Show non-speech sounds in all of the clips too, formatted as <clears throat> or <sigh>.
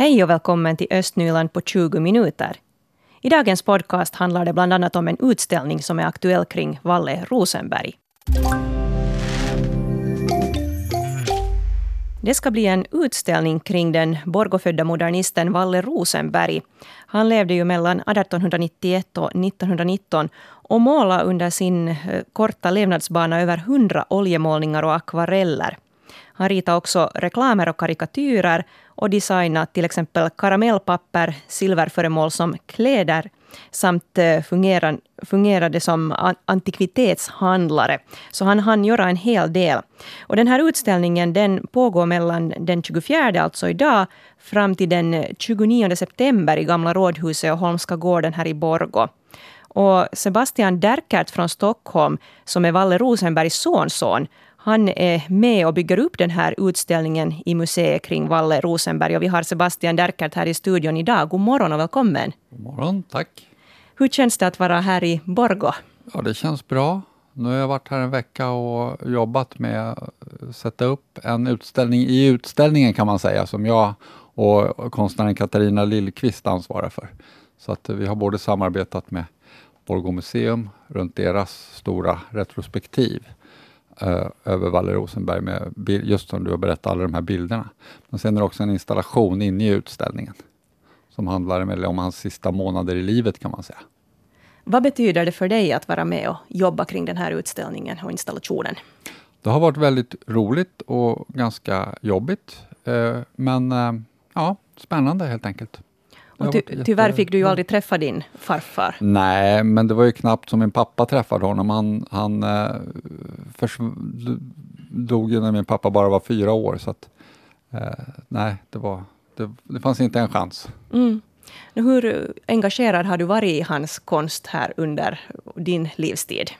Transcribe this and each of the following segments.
Hej och välkommen till Östnyland på 20 minuter. I dagens podcast handlar det bland annat om en utställning som är aktuell kring Valle Rosenberg. Det ska bli en utställning kring den Borgåfödda modernisten Valle Rosenberg. Han levde ju mellan 1891 och 1919 och målade under sin eh, korta levnadsbana över hundra oljemålningar och akvareller. Han ritade också reklamer och karikatyrer och designade till exempel karamellpapper, silverföremål som kläder samt eh, fungerar, fungerade som antikvitetshandlare. Så han hann göra en hel del. Och den här utställningen den pågår mellan den 24, alltså idag, fram till den 29 september i Gamla rådhuset och Holmska gården här i Borgå. Och Sebastian Derkert från Stockholm, som är Valle Rosenbergs sonson, han är med och bygger upp den här utställningen i museet kring Valle Rosenberg. Och vi har Sebastian Derkert här i studion idag. God morgon och välkommen. God morgon, tack. Hur känns det att vara här i Borgå? Ja, det känns bra. Nu har jag varit här en vecka och jobbat med att sätta upp en utställning i utställningen kan man säga, som jag och konstnären Katarina Lillqvist ansvarar för. Så att vi har både samarbetat med Borgå museum runt deras stora retrospektiv eh, över Valle Rosenberg, med, just som du har berättat, alla de här bilderna. Men sen är det också en installation inne i utställningen som handlar om hans sista månader i livet kan man säga. Vad betyder det för dig att vara med och jobba kring den här utställningen och installationen? Det har varit väldigt roligt och ganska jobbigt, eh, men eh, ja, spännande helt enkelt. Och ty tyvärr fick du ju aldrig träffa din farfar. Nej, men det var ju knappt som min pappa träffade honom. Han, han eh, dog ju när min pappa bara var fyra år. Så att, eh, nej, det, var, det, det fanns inte en chans. Mm. Hur engagerad har du varit i hans konst här under din livstid?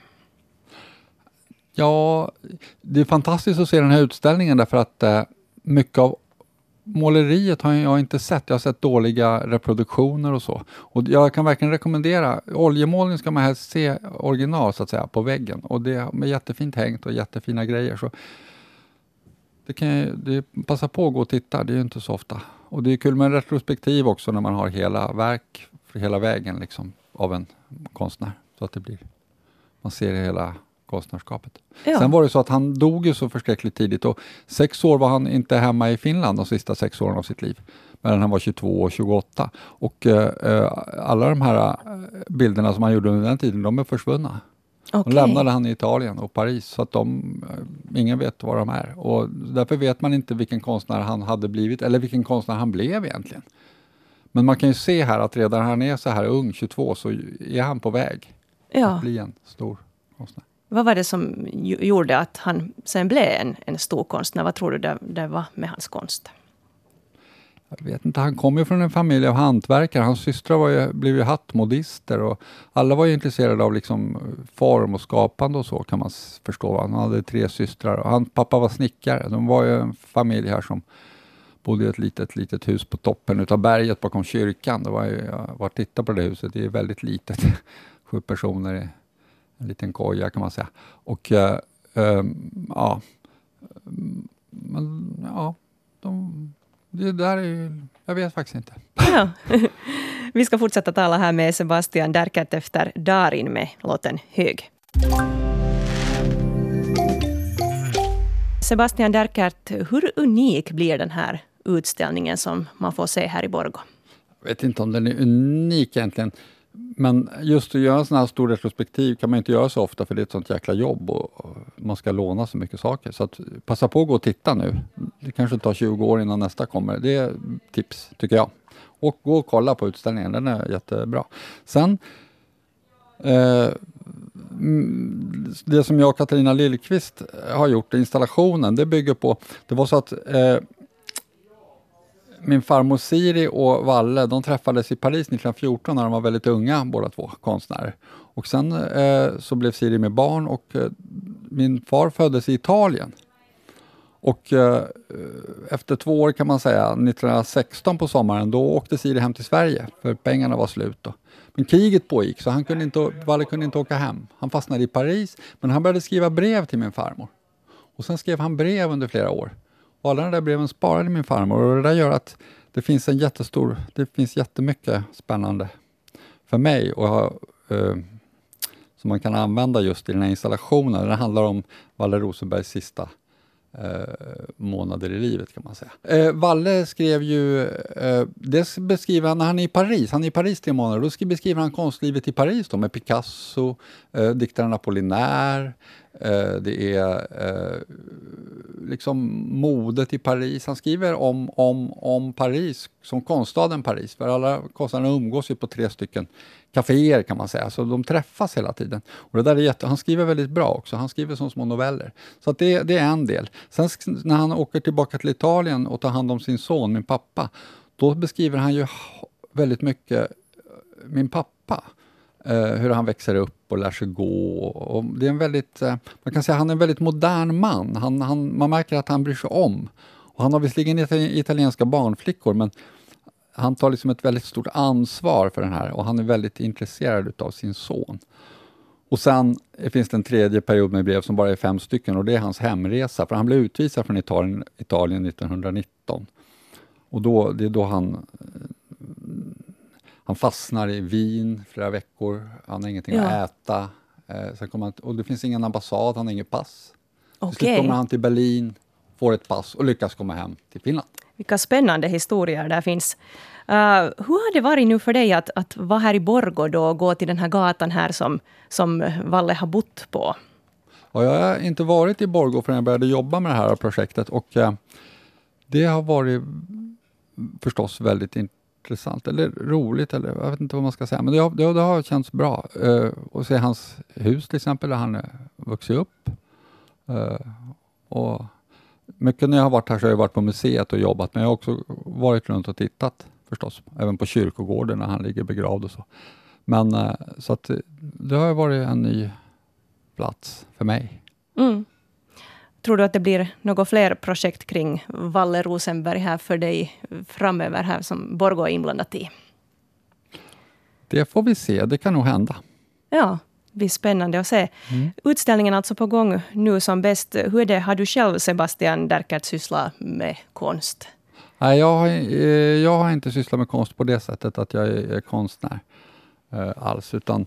Ja, det är fantastiskt att se den här utställningen därför att eh, mycket av måleriet har jag inte sett. Jag har sett dåliga reproduktioner och så. Och jag kan verkligen rekommendera, oljemålning ska man helst se original så att säga på väggen. Och det är jättefint hängt och jättefina grejer. Så det kan jag, det, passa på att gå och titta, det är ju inte så ofta. Och det är kul med en retrospektiv också när man har hela verk hela vägen liksom, av en konstnär. Så att det blir, man ser hela konstnärskapet. Ja. Sen var det så att han dog ju så förskräckligt tidigt och sex år var han inte hemma i Finland de sista sex åren av sitt liv. Medan han var 22 och 28. Och eh, alla de här eh, bilderna som han gjorde under den tiden, de är försvunna. Okay. De lämnade han i Italien och Paris, så att de, eh, ingen vet var de är. Och därför vet man inte vilken konstnär han hade blivit, eller vilken konstnär han blev egentligen. Men man kan ju se här att redan när han är så här ung, 22, så är han på väg ja. att bli en stor konstnär. Vad var det som gjorde att han sen blev en, en stor konstnär? Vad tror du det, det var med hans konst? Jag vet inte, han kom ju från en familj av hantverkare. Hans systrar var ju, blev ju hattmodister och alla var ju intresserade av liksom eh, form och skapande och så kan man förstå. Han hade tre systrar och hans pappa var snickare. De var ju en familj här som bodde i ett litet, litet hus på toppen utav berget bakom kyrkan. Det var ju, jag var titta på det huset, det är väldigt litet. <laughs> Sju personer en liten koja kan man säga. Och äh, äh, ja, men ja, de, det där är jag vet faktiskt inte. Ja. <laughs> Vi ska fortsätta tala här med Sebastian Derkert efter Darin med låten Hög. Sebastian Derkert, hur unik blir den här utställningen som man får se här i Borgå? Jag vet inte om den är unik egentligen. Men just att göra en sån här stor retrospektiv kan man inte göra så ofta för det är ett sånt jäkla jobb och, man ska låna så mycket saker. Så att, passa på att gå och titta nu. Det kanske tar 20 år innan nästa kommer. Det är tips, tycker jag. Och gå och kolla på utställningen, den är jättebra. Sen eh, mm, det som jag och Katarina Lillqvist har gjort, installationen, det bygger på, det var så att eh, min farmor Siri och Valle, de träffades i Paris 1914 när de var väldigt unga båda två konstnärer. Och sen eh, så blev Siri med barn och eh, min far föddes i Italien. Och eh, efter två år kan man säga, 1916 på sommaren, då åkte Siri hem till Sverige för pengarna var slut. Då. Men kriget pågick så han kunde inte, Valle kunde inte åka hem. Han fastnade i Paris, men han började skriva brev till min farmor. Och sen skrev han brev under flera år. Och alla de där breven sparade min farmor och det där gör att det finns en jättestor, det finns jättemycket spännande för mig och eh, som man kan använda just i den här installationen. Det handlar om Valle Rosenbergs sista eh, månader i livet kan man säga. Eh, Valle skrev ju, eh, det beskriver han när han är i Paris, han är i Paris tre månader, då beskriver han konstlivet i Paris då, med Picasso, eh, diktaren Apollinaire, Eh, det är eh, liksom modet i Paris. Han skriver om, om, om Paris som konststaden Paris, för alla konstnärer umgås ju på tre stycken kaféer kan man säga, så de träffas hela tiden. Och det där är jätte, han skriver väldigt bra också, han skriver som små noveller. Så det, det är en del. Sen när han åker tillbaka till Italien och tar hand om sin son, min pappa, då beskriver han ju väldigt mycket eh, min pappa. Eh, hur han växer upp och lär sig gå. Och det är en väldigt, eh, man kan säga han är en väldigt modern man. Han, han, man märker att han bryr sig om. Och han har visserligen italienska barnflickor, men han tar liksom ett väldigt stort ansvar för den här och han är väldigt intresserad av sin son. Och sen finns det en tredje period med brev som bara är fem stycken och det är hans hemresa, för han blev utvisad från Italien, Italien 1919. Och då, det är då han, eh, han fastnar i Wien flera veckor, han har ingenting ja. att äta. Eh, sen kommer han, och det finns ingen ambassad, han har inget pass. Okay. Till slut kommer han till Berlin, får ett pass och lyckas komma hem till Finland. Vilka spännande historier där finns. Uh, hur har det varit nu för dig att, att vara här i Borgå då och gå till den här gatan här som, som Valle har bott på? Ja, jag har inte varit i Borgå förrän jag började jobba med det här projektet och uh, det har varit förstås väldigt intressant, eller roligt, eller jag vet inte vad man ska säga, men det har, det, det har känts bra. Eh, uh, att se hans hus till exempel, där han eh, vuxit upp. Uh, och mycket när jag har varit här så har jag varit på museet och jobbat, men jag har också varit runt och tittat förstås, även på kyrkogården när han ligger begravd och så. Men eh, så att det har varit en ny plats för mig. Mm. Tror du att det blir några fler projekt kring Valle Rosenberg här för dig framöver här som Borgå är inblandat i? Det får vi se, det kan nog hända. Ja, det blir spännande att se. Mm. Utställningen är alltså på gång nu som bäst. Hur är det, har du själv Sebastian Derkert sysslat med konst? Nej, jag har, eh, jag har inte sysslat med konst på det sättet att jag är, är konstnär eh, alls, utan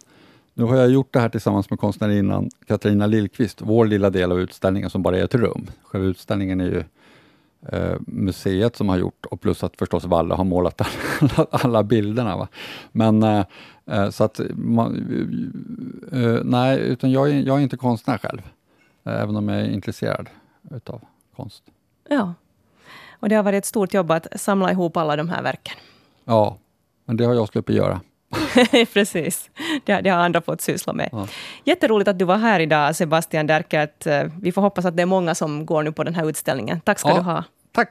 nu har jag gjort det här tillsammans med konstnärinnan Katarina Lillqvist, vår lilla del av utställningen som bara är ett rum. Själva utställningen är ju eh, museet som har gjort och plus att förstås Valle har målat alla, alla bilderna. Va? Men eh, eh så att man, eh, nej, utan jag är, jag är inte konstnär själv, eh, även om jag är intresserad utav konst. Ja. Och det har varit ett stort jobb att samla ihop alla de här verken. Ja, men det har jag sluppit göra. <laughs> Precis, det, det, har andra fått syssla med. Ja. Jätteroligt att du var här idag, Sebastian Derkert. Eh, vi får hoppas att det är många som går nu på den här utställningen. Tack ska ja, du ha. Tack.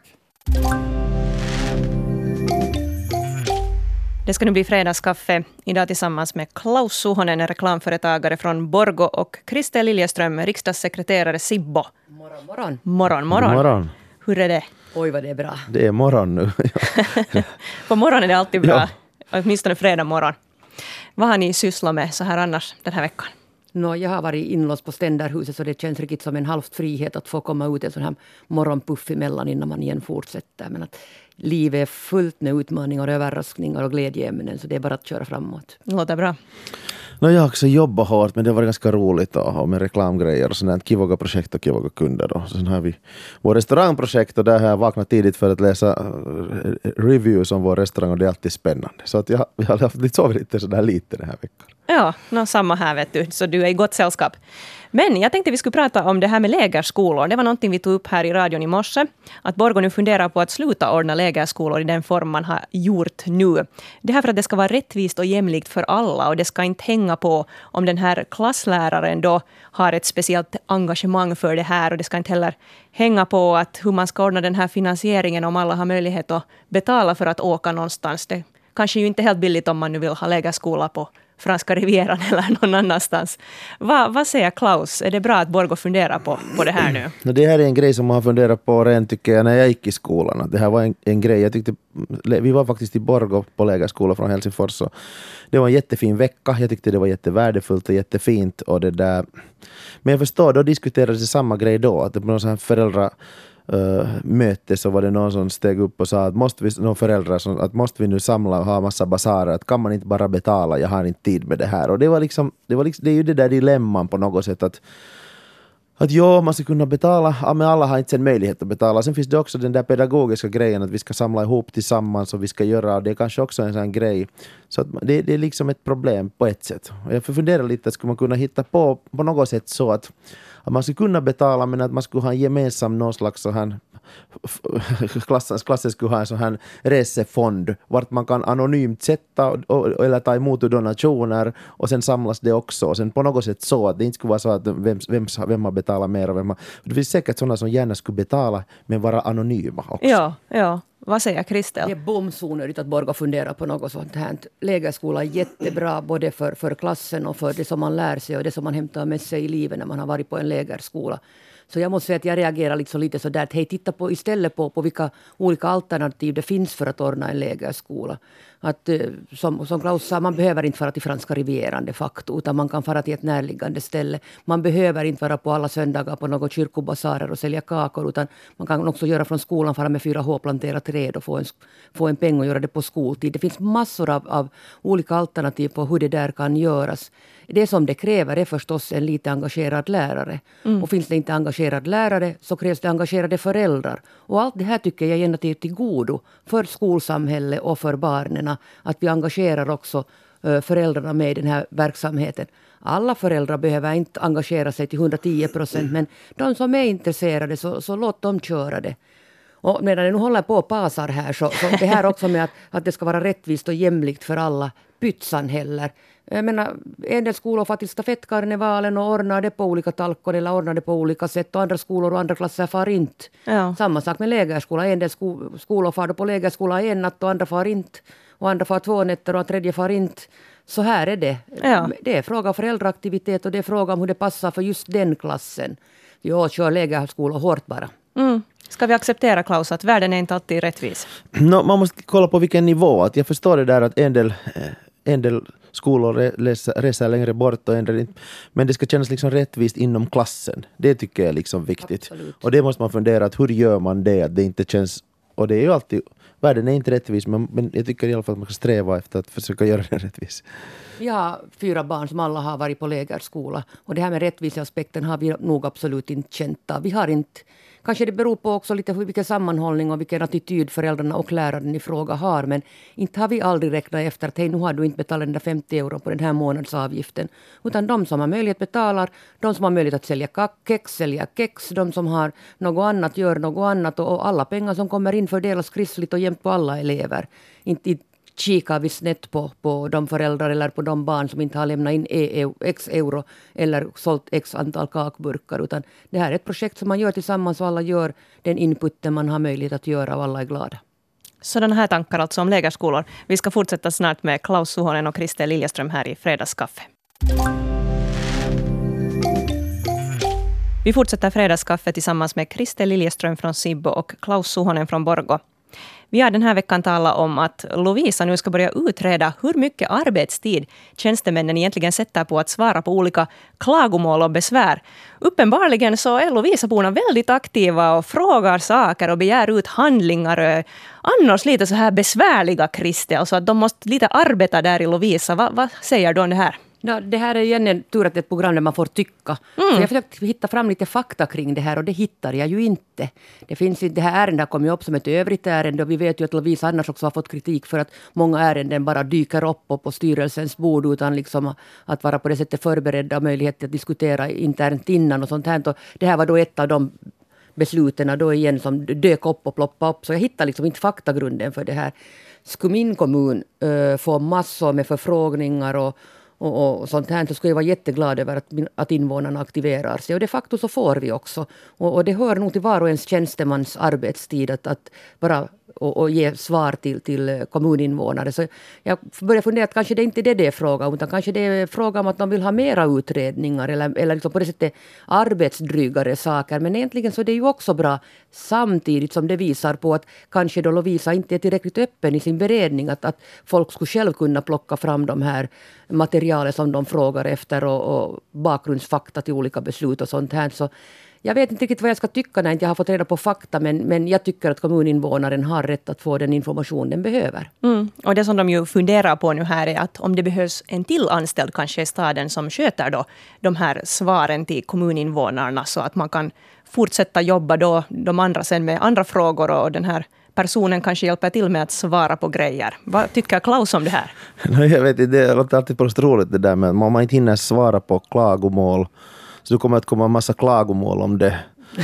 Det ska nu bli fredagskaffe idag tillsammans med Klaus Suhonen, reklamföretagare från Borgo och Christer Liljeström, riksdagssekreterare Sibbo. Morgon, morgon. Morgon, morgon. morgon. Hur är det? Oj, vad det är bra. Det är morgon nu. <laughs> På morgonen är det alltid bra. Ja. Åtminstone fredag morgon. Vad har ni sysslat med så här annars den här veckan? No, jag har varit inlåst på Ständerhuset så det känns riktigt som en halvt frihet att få komma ut en sån här morgonpuff emellan innan man igen fortsätter. Men att livet är fullt med utmaningar, överraskningar och glädjeämnen så det är bara att köra framåt. Det låter bra. No, jag har också jobbat hårt men det har varit ganska roligt och, med reklamgrejer och sånt Kivoga projekt och Kivoga kunder. Och Sen har vi vårt restaurangprojekt och där har jag vaknat tidigt för att läsa eh, reviews om vår restaurang och det är alltid spännande. Så att jag, jag har haft sovit lite sådär lite den här veckan. Ja, no, samma här vet du, så du är i gott sällskap. Men jag tänkte vi skulle prata om det här med lägerskolor. Det var någonting vi tog upp här i radion i morse. Att Borgå nu funderar på att sluta ordna lägerskolor i den form man har gjort nu. Det här för att det ska vara rättvist och jämlikt för alla och det ska inte hänga på om den här klassläraren då har ett speciellt engagemang för det här och det ska inte heller hänga på att hur man ska ordna den här finansieringen om alla har möjlighet att betala för att åka någonstans. Det kanske ju inte helt billigt om man nu vill ha lägerskola på franska rivieran <laughs> eller någon annanstans. Va, vad säger Klaus? Är det bra att Borgå funderar på, på det här nu? <clears throat> Det här är en grej som man har funderat på redan tycker jag när jag gick i skolan. Det här var en, en grej. Jag tyckte, vi var faktiskt i Borgå på lägerskola från Helsingfors. Och det var en jättefin vecka. Jag tyckte det var jättevärdefullt och jättefint. Och det där. Men jag förstår, då diskuterades det samma grej då. Att det var någon föräldrar uh, eh, möte så var det någon som steg upp och sa att måste vi, någon föräldrar som, att måste vi nu samla och ha massa basarer, att kan man inte bara betala, jag har inte tid med det här. Och det var liksom, det, var liksom, det är ju det där dilemman på något sätt att att ja, man ska kunna betala, ja, men alla har inte en möjlighet att betala. Sen finns det också den där pedagogiska grejen att vi ska samla ihop tillsammans och vi ska göra, och det är kanske också en sån grej. Så att det, det är liksom ett problem på ett sätt. Och jag funderar lite, skulle man kunna hitta på på något sätt så att, att man skulle kunna betala men att man skulle ha en gemensam någon slags så här klassen, klassen skulle ha en sån här resefond vart man kan anonymt sätta och, eller ta emot donationer och sen samlas det också och sen på något sätt så att det inte skulle vara så att vem, vem, vem har betalat mer och vem har... Det finns säkert sådana som gärna skulle betala men vara anonyma också. Ja, ja. Vad säger Kristel? Det är bomsonödigt att Borga funderar på något sånt här. Lägerskola är jättebra både för, för klassen och för det som man lär sig och det som man hämtar med sig i livet när man har varit på en lägerskola. Så jag måste säga att jag reagerar liksom lite så där att hej, titta på, istället på, på vilka olika alternativ det finns för att ordna en lägerskola. Att, eh, som, som Klaus sa, man behöver inte fara till franska rivieran de facto, utan man kan fara till ett närliggande ställe. Man behöver inte vara på alla söndagar på några kyrkobasarer och sälja kakor, utan man kan också göra från skolan, fara med 4H, plantera träd och få en, få en peng och göra det på skoltid. Det finns massor av, av olika alternativ på hur det där kan göras det som det kräver är förstås en lite engagerad lärare. Mm. Och finns det inte engagerad lärare så krävs det engagerade föräldrar. Och allt det här tycker jag till, till godo för skolsamhället och för barnen. Att vi engagerar också föräldrarna med i den här verksamheten. Alla föräldrar behöver inte engagera sig till 110 procent men de som är intresserade så, så låt dem köra det. Och medan det nu håller på och pasar här så, så det här också med att, att det ska vara rättvist och jämlikt för alla pytsan heller. Jag menar, en del skolor far till stafettkarnevalen och ordnar det på olika talkor eller ordnar det på olika sätt och andra skolor och andra klasser far inte. Ja. Samma sak med lägerskola. En del sko skolor far på lägerskola en natt och andra far inte. Och andra far två nätter och tredje far inte. Så här är det. Ja. Det är fråga om föräldraaktivitet och det är fråga om hur det passar för just den klassen. Jo, kör lägerskola hårt bara. Mm. Ska vi acceptera, Klaus, att världen är inte alltid rättvis? No, man måste kolla på vilken nivå. Att jag förstår det där att en del, eh, en del skolor reser längre bort och en del inte. Men det ska kännas liksom rättvist inom klassen. Det tycker jag är liksom viktigt. Absolut. Och det måste man fundera att hur gör man det? Att det inte känns... Och det är ju alltid... Världen är inte rättvis, men, men jag tycker i alla fall att man ska sträva efter att försöka göra den rättvis. Jag har fyra barn som alla har varit på lägerskola. Och det här med rättviseaspekten har vi nog absolut inte känt av. Vi har inte Kanske det beror på också lite vilken sammanhållning och vilken attityd föräldrarna och läraren i fråga har. Men inte har vi aldrig räknat efter att hej, nu har du inte betalat den där 50 euro på den här månadsavgiften. Utan de som har möjlighet betalar, de som har möjlighet att sälja kex sälja kex, de som har något annat gör något annat och alla pengar som kommer in fördelas kristligt och jämnt på alla elever. Inte, kikar vi snett på, på de föräldrar eller på de barn som inte har lämnat in e- e- x euro eller sålt x antal kakburkar. Utan det här är ett projekt som man gör tillsammans och alla gör den inputen man har möjlighet att göra och alla är glada. Sådana här tankar alltså om lägerskolor. Vi ska fortsätta snart med Klaus Suhonen och Kristel Liljeström här i Fredagskaffe. Vi fortsätter Fredagskaffe tillsammans med Kristel Liljeström från Sibbo och Klaus Suhonen från Borgo. Vi har den här veckan talat om att Lovisa nu ska börja utreda hur mycket arbetstid tjänstemännen egentligen sätter på att svara på olika klagomål och besvär. Uppenbarligen så är Lovisaborna väldigt aktiva och frågar saker och begär ut handlingar. Annars lite så här besvärliga, Kristel, så alltså att de måste lite arbeta där i Lovisa. Va, vad säger du om det här? Ja, det här är igen en tur att det är ett program där man får tycka. Mm. jag försökte hitta fram lite fakta kring det här och det hittar jag ju inte. Det, finns, det här ärendet har kommit upp som ett övrigt ärende och vi vet ju att Lovisa annars också har fått kritik för att många ärenden bara dyker upp på styrelsens bord utan liksom att vara på det sättet förberedda och möjlighet att diskutera internt innan och sånt här. Och det här var då ett av de besluten då igen som dök upp och ploppade upp. Så jag hittar liksom inte faktagrunden för det här. Skulle min kommun uh, få massor med förfrågningar och och, och sånt här så skulle jag vara jätteglad över att, att invånarna aktiverar sig. Och de facto så får vi också. Och, och det hör nog till var och ens tjänstemans arbetstid att, att bara och, och, ge svar till, till kommuninvånare. Så jag börjar fundera att kanske det inte är det det är fråga om, utan kanske det är fråga om att de vill ha mera utredningar eller, eller liksom på det sättet arbetsdrygare saker. Men egentligen så är det ju också bra samtidigt som det visar på att kanske då Lovisa inte är tillräckligt öppen i sin beredning. Att, att folk skulle själv kunna plocka fram de här materialet som de frågar efter och, och bakgrundsfakta till olika beslut och sånt här. Så jag vet inte riktigt vad jag ska tycka när jag inte har fått reda på fakta, men, men jag tycker att kommuninvånaren har rätt att få den information den behöver. Mm. Och det som de ju funderar på nu här är att om det behövs en till anställd kanske i staden som sköter då de här svaren till kommuninvånarna så att man kan fortsätta jobba då de andra sen med andra frågor och den här personen kanske hjälper till med att svara på grejer. Vad tycker Klaus om det här? <laughs> jag vet inte, det låter alltid roligt det där med om man inte hinner svara på klagomål så det kommer att komma en massa klagomål om det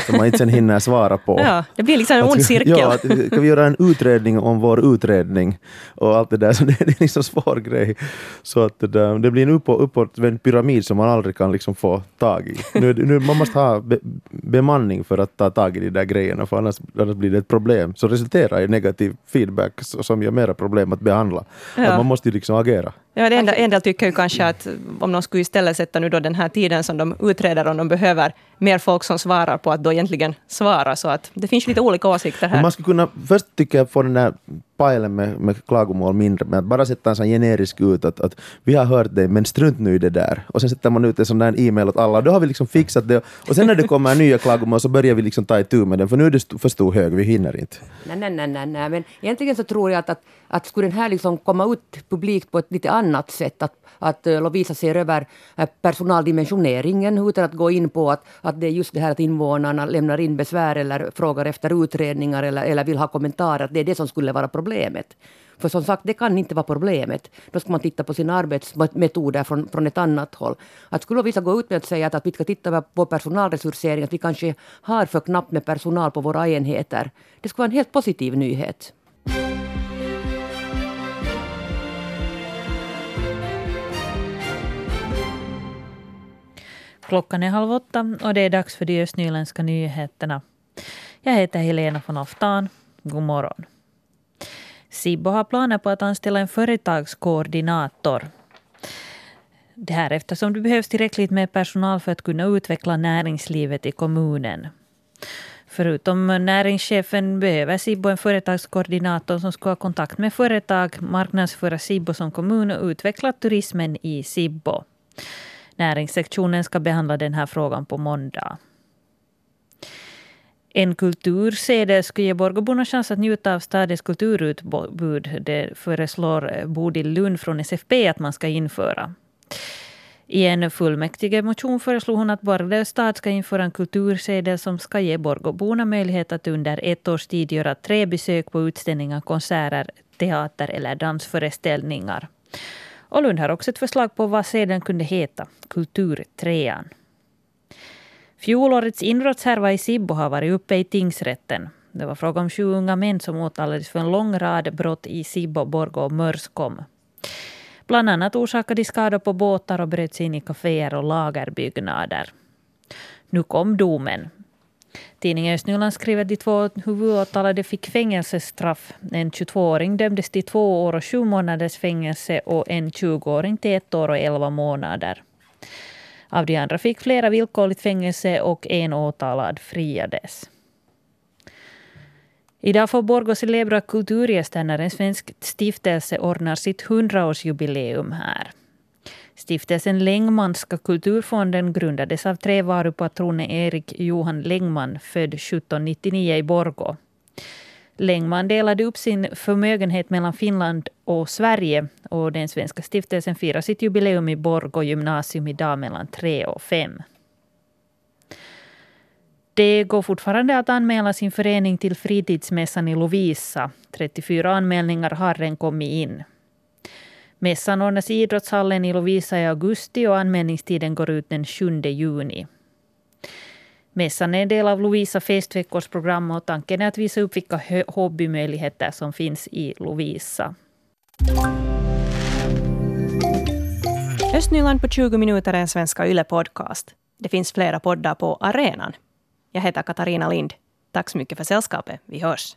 som man inte sen hinner svara på. <laughs> Ja, det blir liksom en ond cirkel. Ja, att, kan vi göra en utredning om vår utredning och allt det där. Så det, det är liksom svår grej. Så att det, där, det blir en uppåt, uppåtvänd pyramid som man aldrig kan liksom få tag i. Nu, nu, man måste ha be, bemanning för att ta tag i de där grejerna, för annars, annars blir det ett problem som resulterar i negativ feedback som gör mera problem att behandla. Ja. Att man måste liksom agera. Ja, det enda, en del tycker ju kanske att om de skulle istället sätta nu då den här tiden som de utreder om de behöver mer folk som svarar på att då egentligen svara. Så att det finns lite olika åsikter här. Man skulle kunna, först tycker jag få den där pajlen med, med klagomål mindre, med att bara sätta en sån generisk ut att, att vi har hört dig men strunt nu i det där. Och sen sätter man ut en sån där e-mail åt alla då har vi liksom fixat det. Och sen när det kommer nya klagomål så börjar vi liksom ta itu med den för nu är det för stor hög, vi hinner inte. Nej, nej, nej, nej, nej. men egentligen så tror jag att, att, att skulle den här liksom komma ut publikt på ett lite annat sätt, att att eh, Lovisa ser över eh, personaldimensioneringen utan att gå in på att, att det är just det här att invånarna lämnar in besvär eller frågar efter utredningar eller, eller vill ha kommentarer, att det är det som skulle vara problemet. För som sagt, det kan inte vara problemet. Då ska man titta på sina arbetsmetoder från, från ett annat håll. Att skulle vissa gå ut med att säga att, att vi ska titta på personalresursering, att vi kanske har för knappt med personal på våra enheter. Det skulle vara en helt positiv nyhet. Klockan är halv åtta och det är dags för de östnyländska nyheterna. Jag heter Helena von Oftan. God morgon. Sibbo har planer på att anställa en företagskoordinator. Det här eftersom det behövs tillräckligt med personal för att kunna utveckla näringslivet i kommunen. Förutom näringschefen behöver Sibbo en företagskoordinator som ska ha kontakt med företag, marknadsföra Sibbo som kommun och utveckla turismen i Sibbo. Näringssektionen ska behandla den här frågan på måndag. En kultursedel skulle ge Borgåborna chans att njuta av stadens kulturutbud. Det föreslår Bodil Lund från SFP att man ska införa. I en fullmäktige motion föreslog hon att Borgå stad ska införa en kultursedel som ska ge Borgåborna möjlighet att under ett års tid göra tre besök på utställningar, konserter, teater eller dansföreställningar. Och Lund har också ett förslag på vad sedeln kunde heta, Kulturtrean. Fjolårets inbrottshärva i Sibbo har varit uppe i tingsrätten. Det var fråga om sju unga män som åtalades för en lång rad brott i Sibbo, Borgå och Mörskom. Bland annat orsakade de skador på båtar och bröt sig in i kaféer och lagerbyggnader. Nu kom domen. Tidningen Östnyland skriver att de två huvudåtalade fick fängelsestraff. En 22-åring dömdes till två år och sju månaders fängelse och en 20-åring till ett år och elva månader. Av de andra fick flera villkorligt fängelse och en åtalad friades. Idag får Borgå celebra kulturgäster när en svensk stiftelse ordnar sitt 100-årsjubileum här. Stiftelsen Längmanska kulturfonden grundades av tre varupatroner Erik Johan Längman, född 1799 i Borgå. Längman delade upp sin förmögenhet mellan Finland och Sverige och den svenska stiftelsen firar sitt jubileum i Borgå gymnasium idag mellan tre och fem. Det går fortfarande att anmäla sin förening till fritidsmässan i Lovisa. 34 anmälningar har redan kommit in. Mässan ordnas i idrottshallen i Lovisa i augusti och anmälningstiden går ut den 7 juni. Mässan är en del av Lovisa festveckors program och tanken är att visa upp vilka hobbymöjligheter som finns i Lovisa. Östnyland på 20 minuter är en Svenska Yle-podcast. Det finns flera poddar på arenan. Jag heter Katarina Lind. Tack så mycket för sällskapet. Vi hörs.